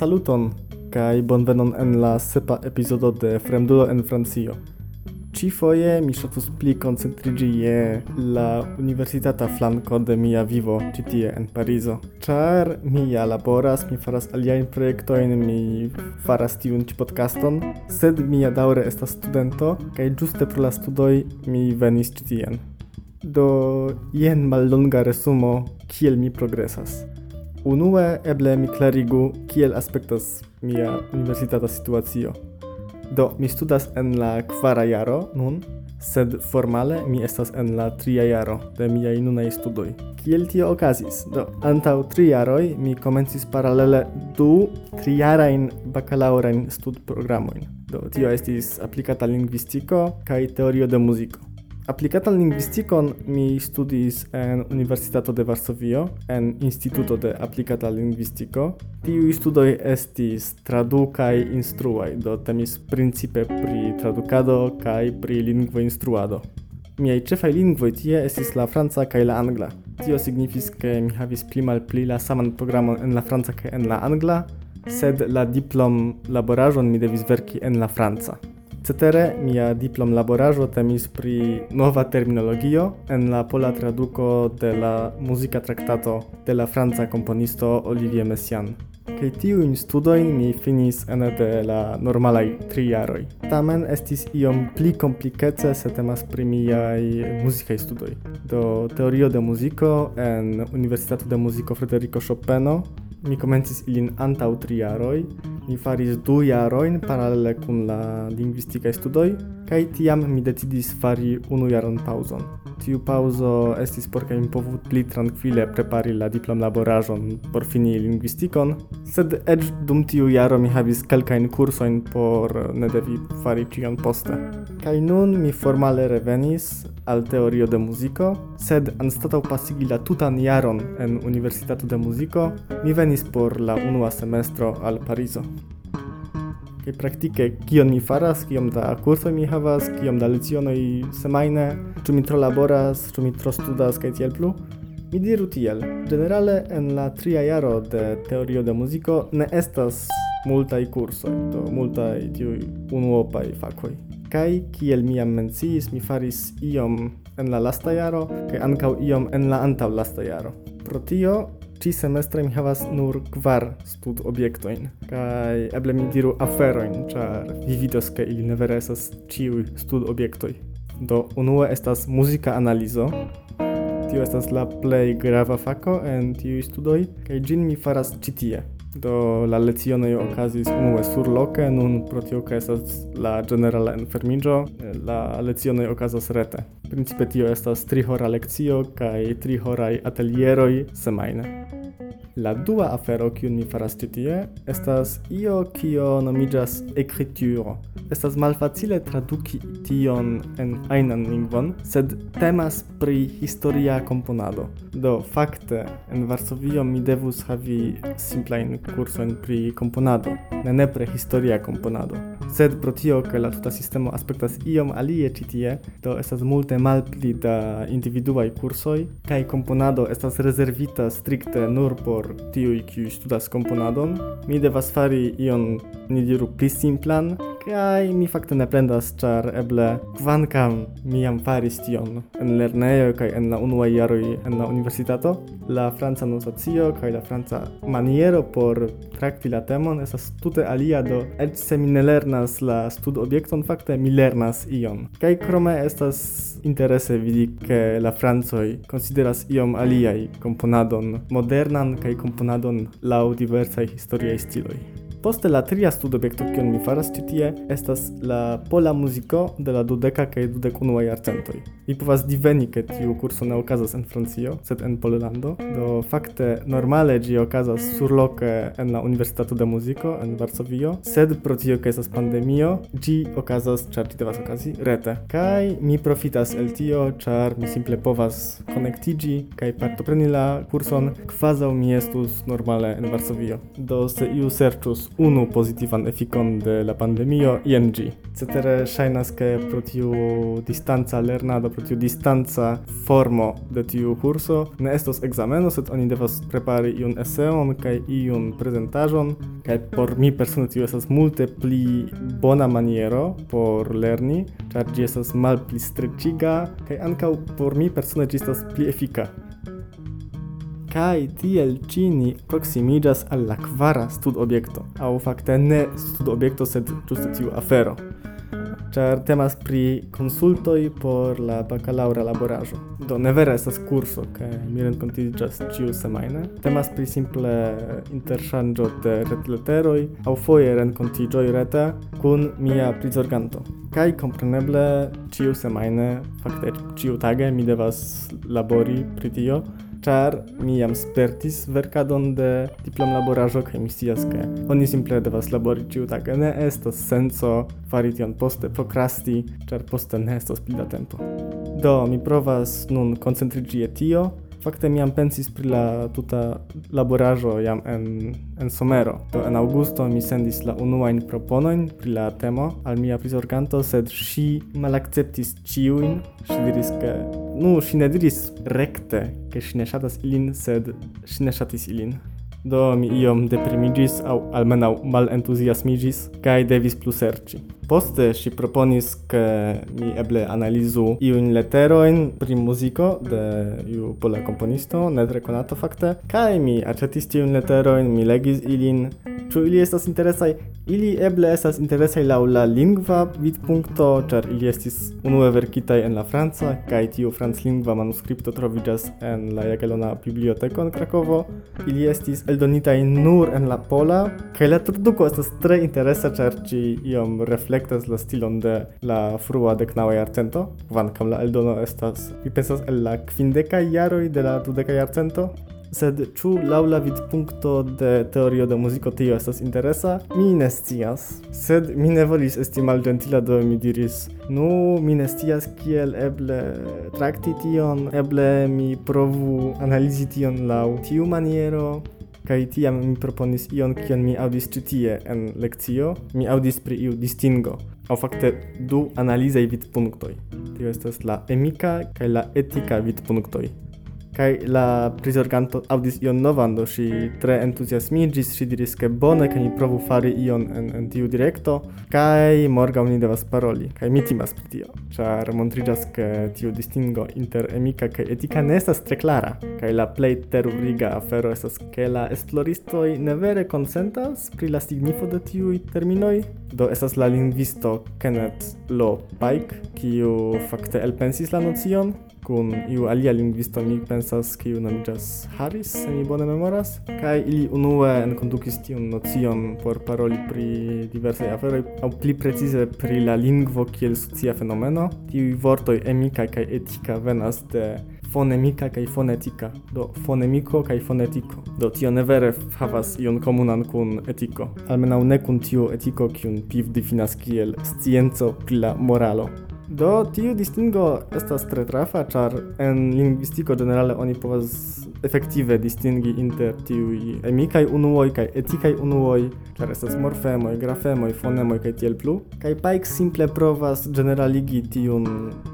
Saluton kaj bonvenon en la sepa epizodo de Fremdulo en Francio. Ci foje mi ŝatus pli koncentriĝi je la universitata flanko de mia vivo ĉi tie en Parizo. Ĉar mi ja laboras, mi faras aliajn projektojn, mi faras tiun ĉi podcaston, sed mi ja daŭre estas studento kaj ĝuste pro la studoj mi venis ĉi tien. Do jen mallonga resumo kiel mi progresas. Unue eble mi klarigu kiel aspektas mia universitata situacio. Do mi studas en la kvara jaro nun, sed formale mi estas en la tria jaro de miaj nunaj studoj. Kiel tio okazis? Do, antaŭ tri jaroj mi komencis paralele du trijarajn bakalaŭrajn studprogramojn. Do, tio estis aplikata lingvistiko kaj teorio de muziko. Aplikatan lingvistikon mi studis en Universitato de Varsovio, en Instituto de Aplikata Lingvistiko. Tiuj studoj estis tradukaj instruaj, do temis principe pri tradukado kaj pri lingvoinstruado. Miaj ĉefaj lingvoj tie estis la franca kaj la angla. Tio signifis, ke mi havis pli malpli la saman programon en la franca kaj en la angla, sed la diplom laboraĵon mi devis verki en la franca. Cetere, mia diplom laboraĵo temis pri nova terminologio en la pola traduko de la muzika traktato de la franca komponisto Olivier Messiaen. Kaj tiujn studojn mi finis ene de la normalaj tri jaroj. Tamen estis iom pli komplikece se temas pri miaj muzikaj studoj. Do teorio de muziko en Universitato de Muziko Federico Chopino mi komencis ilin antaŭ tri jaroj, Mi faris du jarojn paralele kun la lingvistikaj studoj kaj tiam mi decidis fari unu jaron pauzon. Tiu pauzo estis por ke mi povu pli trankvile prepari la diplomlaboraĵon por fini lingvistikon, sed eĉ dum tiu jaro mi havis kelkajn kursojn por ne devi fari ĉion poste. Kaj nun mi formale revenis al teorio de muziko, sed anstataŭ pasigi la tutan jaron en Universitato de Muziko, mi venis por la unua semestro al Parizo. Kaj praktike kion mi faras, kiom da kursoj mi havas, kiom da lecionoj semajne, ĉu mi tro laboras, ĉu mi tro studas kaj tiel plu, Mi diru tiel, generale en la tria jaro de teorio de muziko ne estas multaj kursoj, do multaj tiuj unuopaj fakoj. Kai kiel mi am menciis, mi faris iom en la lasta jaro kaj ankaŭ iom en la antaŭlasta jaro. Pro tio ci semestre mi havas nur kvar stud objektojn kai eble mi diru aferojn, ĉar vi vidos ke ili ne vere estas ĉiuj stud objektoj. Do unue estas muzika analizo, tio estas la plej grava fako en tiuj studoj kaj ĝin mi faras ĉi tie. Do la lecionoj okazis unue surloke, nun pro tio ke estas la generala enfermigio, la lecionoj okazas rete. Principe tio estas tri hora lezio, kaj tri horai atelieroj semajne. La dua afero kiun mi faras ĉi tie estas io kio nomiĝas ekrituro. Estas malfacile traduki tion en ajnan lingvon, sed temas pri historia komponado. Do fakte en Varsovio mi devus havi simplajn kursojn pri komponado, ne nepre historia komponado. Sed pro tio ke la tuta sistemo aspektas iom alie ĉi tie, do estas multe malpli da individuaj kursoj kaj komponado estas rezervita strikte nur por por tiuj kiu studas komponadon, mi devas fari ion ni diru pli simplan, kai mi fakte ne plendas, char eble kvankam mi jam faris tion en lernejo kai en la unua jaroj en la universitato, la franca notacio kai la franca maniero por trakti la temon estas tute alia do et se mi ne lernas la studobjekton, fakte mi lernas ion. kai krome estas interese vidi ke la francoj konsideras iom aliaj komponadon modernan kaj komponadon laŭ diversaj historiaj stiloj. Poste la tria studobjekto, kion mi faras ĉi tie, estas la pola muziko de la dudeka kaj dudek unuaj jarcentoj. Mi povas diveni, ke tiu kurso ne okazas en Francio, sed en Pollando, do fakte normale ĝi okazas surloke en la Universitato de Muziko en Varsovio, sed pro tio ke estas pandemio, ĝi okazas, ĉar ĝi devas okazi rete. Kaj mi profitas el tio, ĉar mi simple povas konektiĝi kaj partopreni la kurson, kvazaŭ mi estus normale en Varsovio. Do se iu serĉus unu pozitivan efikon de la pandemio jen ĝi. Cetere ŝajnas ke pro tiu distanca lernado, pro tiu distanca formo de tiu kurso ne estos ekzameno, sed oni devas prepari iun eseon kaj iun prezentaĵon kaj por mi persone tiu estas multe pli bona maniero por lerni, ĉar ĝi estas malpli streĉiga kaj ankaŭ por mi persone ĝi estas pli efika kai tiel cini proximigas al la kvara studobjekto, au fakte ne stud objekto sed ĝuste tiu afero, ĉar temas pri konsultoj por la bakalaŭra laboraĵo. Do ne vere estas kurso, kaj mi renkontiĝas ĉiusemajne. Temas pri simple interŝanĝo de retleteroj aŭ foje renkontiĝoj rete kun mia prizorganto. Kaj kompreneble ĉiusemajne, fakte ĉiutage mi devas labori pri tio, char mi jam spertis verkadon de diplomlaboraĵo kaj mi scias ke oni simple devas labori ĉiutage. Ne estas senco fari tion poste, prokrasti, char poste ne estos pli da tempo. Do, mi provas nun koncentriĝi je tio, fakte mi jam pensis pri la tuta laboraĵo jam en en somero. Do en aŭgusto mi sendis la unuajn proponojn pri la temo al mia prizorganto, sed ŝi malakceptis ĉiujn. Ŝi diris ke Nu, ŝi ne diris rekte, ke ŝi ne ŝatas ilin, sed ŝi ne ŝatis ilin. Do mi iom deprimigis, au almenau mal entusiasmigis, kaj devis plus serci. Poste si proponis ke mi eble analizu iun letteroin pri muziko de iu pola komponisto, net tre fakte, mi aĉetis tiun letteroin, mi legis ilin, ĉu ili estas interesaj, Ili eble estas interesaj laŭ la lingva vidpunkto, ĉar ili estis unue verkitaj en la franca, kaj tiu franclingva manuskripto troviĝas en la Jagelona Biblioteko en Krakovo. Ili estis eldonitaj nur en la pola, kaj la traduko estas tre interesa, ĉar ĝi iom reflektas la stilon de la frua deknaŭa jarcento, kvankam la eldono estas, mi pensas, el la kvindekaj jaroj de la dudeka jarcento sed ĉu laŭ la vidpunkto de teorio de muziko tio estas interesa? Mi ne scias, sed mi ne volis esti malĝentila do mi diris: "Nu, mi ne scias kiel eble trakti tion, eble mi provu analizi tion laŭ tiu maniero." Kaj tiam mi proponis ion, kion mi aŭdis ĉi tie en lekcio. Mi aŭdis pri iu distingo, aŭ fakte du analizaj vidpunktoj. Tio estas la emika kaj la etika vidpunktoj. Kai la prizorganto audis ion novan, do si mm. tre entuziasmigis si diris ke bone, ke ni provu fari ion en, en tiu directo kai morgaŭ ni devas paroli, kai mi timas pri tio, ĉar montriĝas, ke tiu distingo inter emika kaj etika ne estas tre klara, kai la plej teruriga afero estas, ke la esploristoj ne vere konsentas pri la signifo de tiuj terminoj, do estas la lingvisto Kenneth Lo Pike, kiu fakte elpensis la nocion, kun iu alia lingvisto mi pensas kiu nomiĝas Harris, se mi bone memoras, kaj ili unue enkondukis tiun nocion por paroli pri diversaj aferoj aŭ pli precize pri la lingvo kiel socia fenomeno. Tiuj vortoj emika kaj etika venas de fonemika kaj fonetika, do fonemiko kaj fonetiko. Do tio ne vere havas ion komunan kun etiko, almenaŭ ne kun tiu etiko kiun PIV difinas kiel scienco pri la moralo. Do tiu distingo estas tre trafa, ĉar en lingvistiko ĝenerale oni povas efektive distingi inter tiuj emikaj unuoj kaj etikaj unuoj, ĉar estas morfemoj, grafemoj, fonemoj kaj tiel plu. Kaj Pike simple provas ĝeneraligi tiun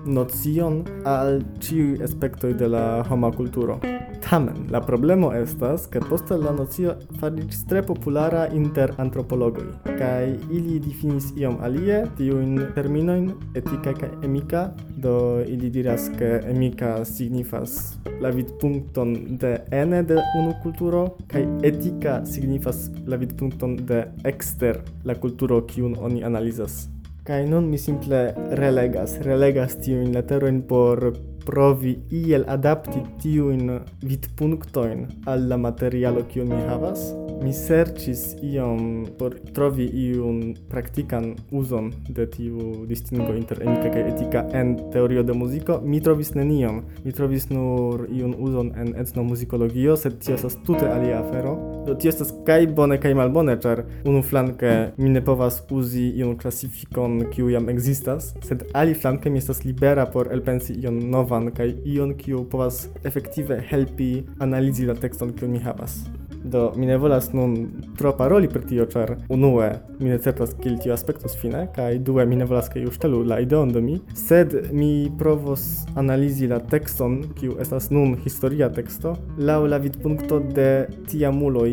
nocion al ĉiuj aspektoj de la homa kulturo. Tamen, la problemo estas, ke poste la nocio fariĝis tre populara inter antropologoj, kaj ili difinis iom alie tiujn terminojn etika kaj emika, do ili diras, ke emika signifas la vidpunkton de ene de unu kulturo, kaj etika signifas la vidpunkton de ekster la kulturo kiun oni analizas. Kaj nun mi simple relegas, relegas tiujn leterojn por provi iel adapti tiujn vidpunktojn al la materialo kiu mi havas? mi serĉis iom por trovi iun praktikan uzon de tiu distingo inter emika kaj etika en teorio de muziko. Mi trovis nenion. Mi trovis nur iun uzon en etnomuzikologio, sed tio estas tute alia afero. Do tio estas kaj bone kaj malbone, ĉar unu flanke mi ne povas uzi iun klasifikon kiu jam ekzistas, sed aliflanke mi estas libera por elpensi ion novan kaj ion kiu povas efektive helpi analizi la tekston kiun mi havas. Do mi ne volas nun tro paroli pri tio, ĉar unue mi ne certas kiel tio aspektos fine, kaj due mi ne volas ke już telu la ideon de mi, sed mi provos analizi la tekston, kiu estas nun historia teksto, laŭ la vidpunkto de tiamuloj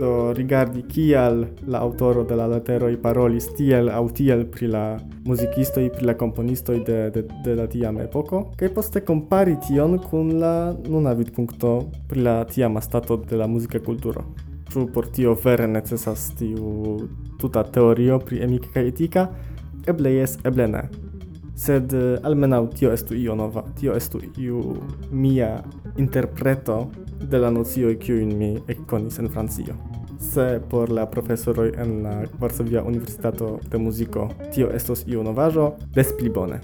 do rigardi kial la autoro de la leteroj parolis tiel au tiel pri la muzikistoj pri la komponistoj de, de, de la tiam epoko kaj poste compari tion kun la nuna vidpunkto pri la tiama stato de la muzika kulturo. Ĉu por tio vere necesas tiu tuta teorio pri emika kaj etika? Eble jes, eble ne. Sed eh, almenaŭ tio estu io nova, tio estu iu mia interpreto de la nocio kiu in mi ekkonis en Francio. Se por la profesoroj en la Varsovia Universitato de Muziko tio estos iu novaĵo, des pli bone.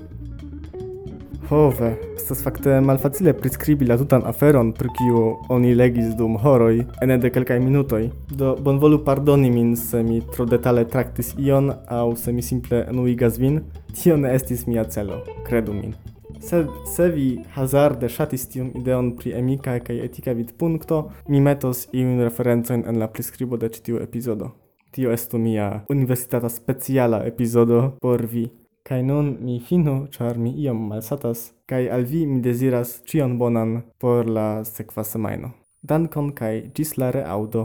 Hove, estas fakte malfacile priskribi la tutan aferon, pri kiu oni legis dum horoj, ene de kelkaj minutoj. Do bonvolu pardoni min, se mi tro detale traktis ion, aŭ se mi simple enuigas vin. Tio ne estis mia celo, kredu min. Sed se vi hazarde ŝatis tiun ideon pri emika kaj etika vidpunkto, mi metos iun referencojn en la priskribo de ĉi tiu epizodo. Tio estu mia universitata speciala epizodo por vi. Kaj nun mi finu, ĉar mi iom malsatas, kaj al vi mi deziras ĉion bonan por la sekva semajno. Dankon kaj ĝis la reaŭdo.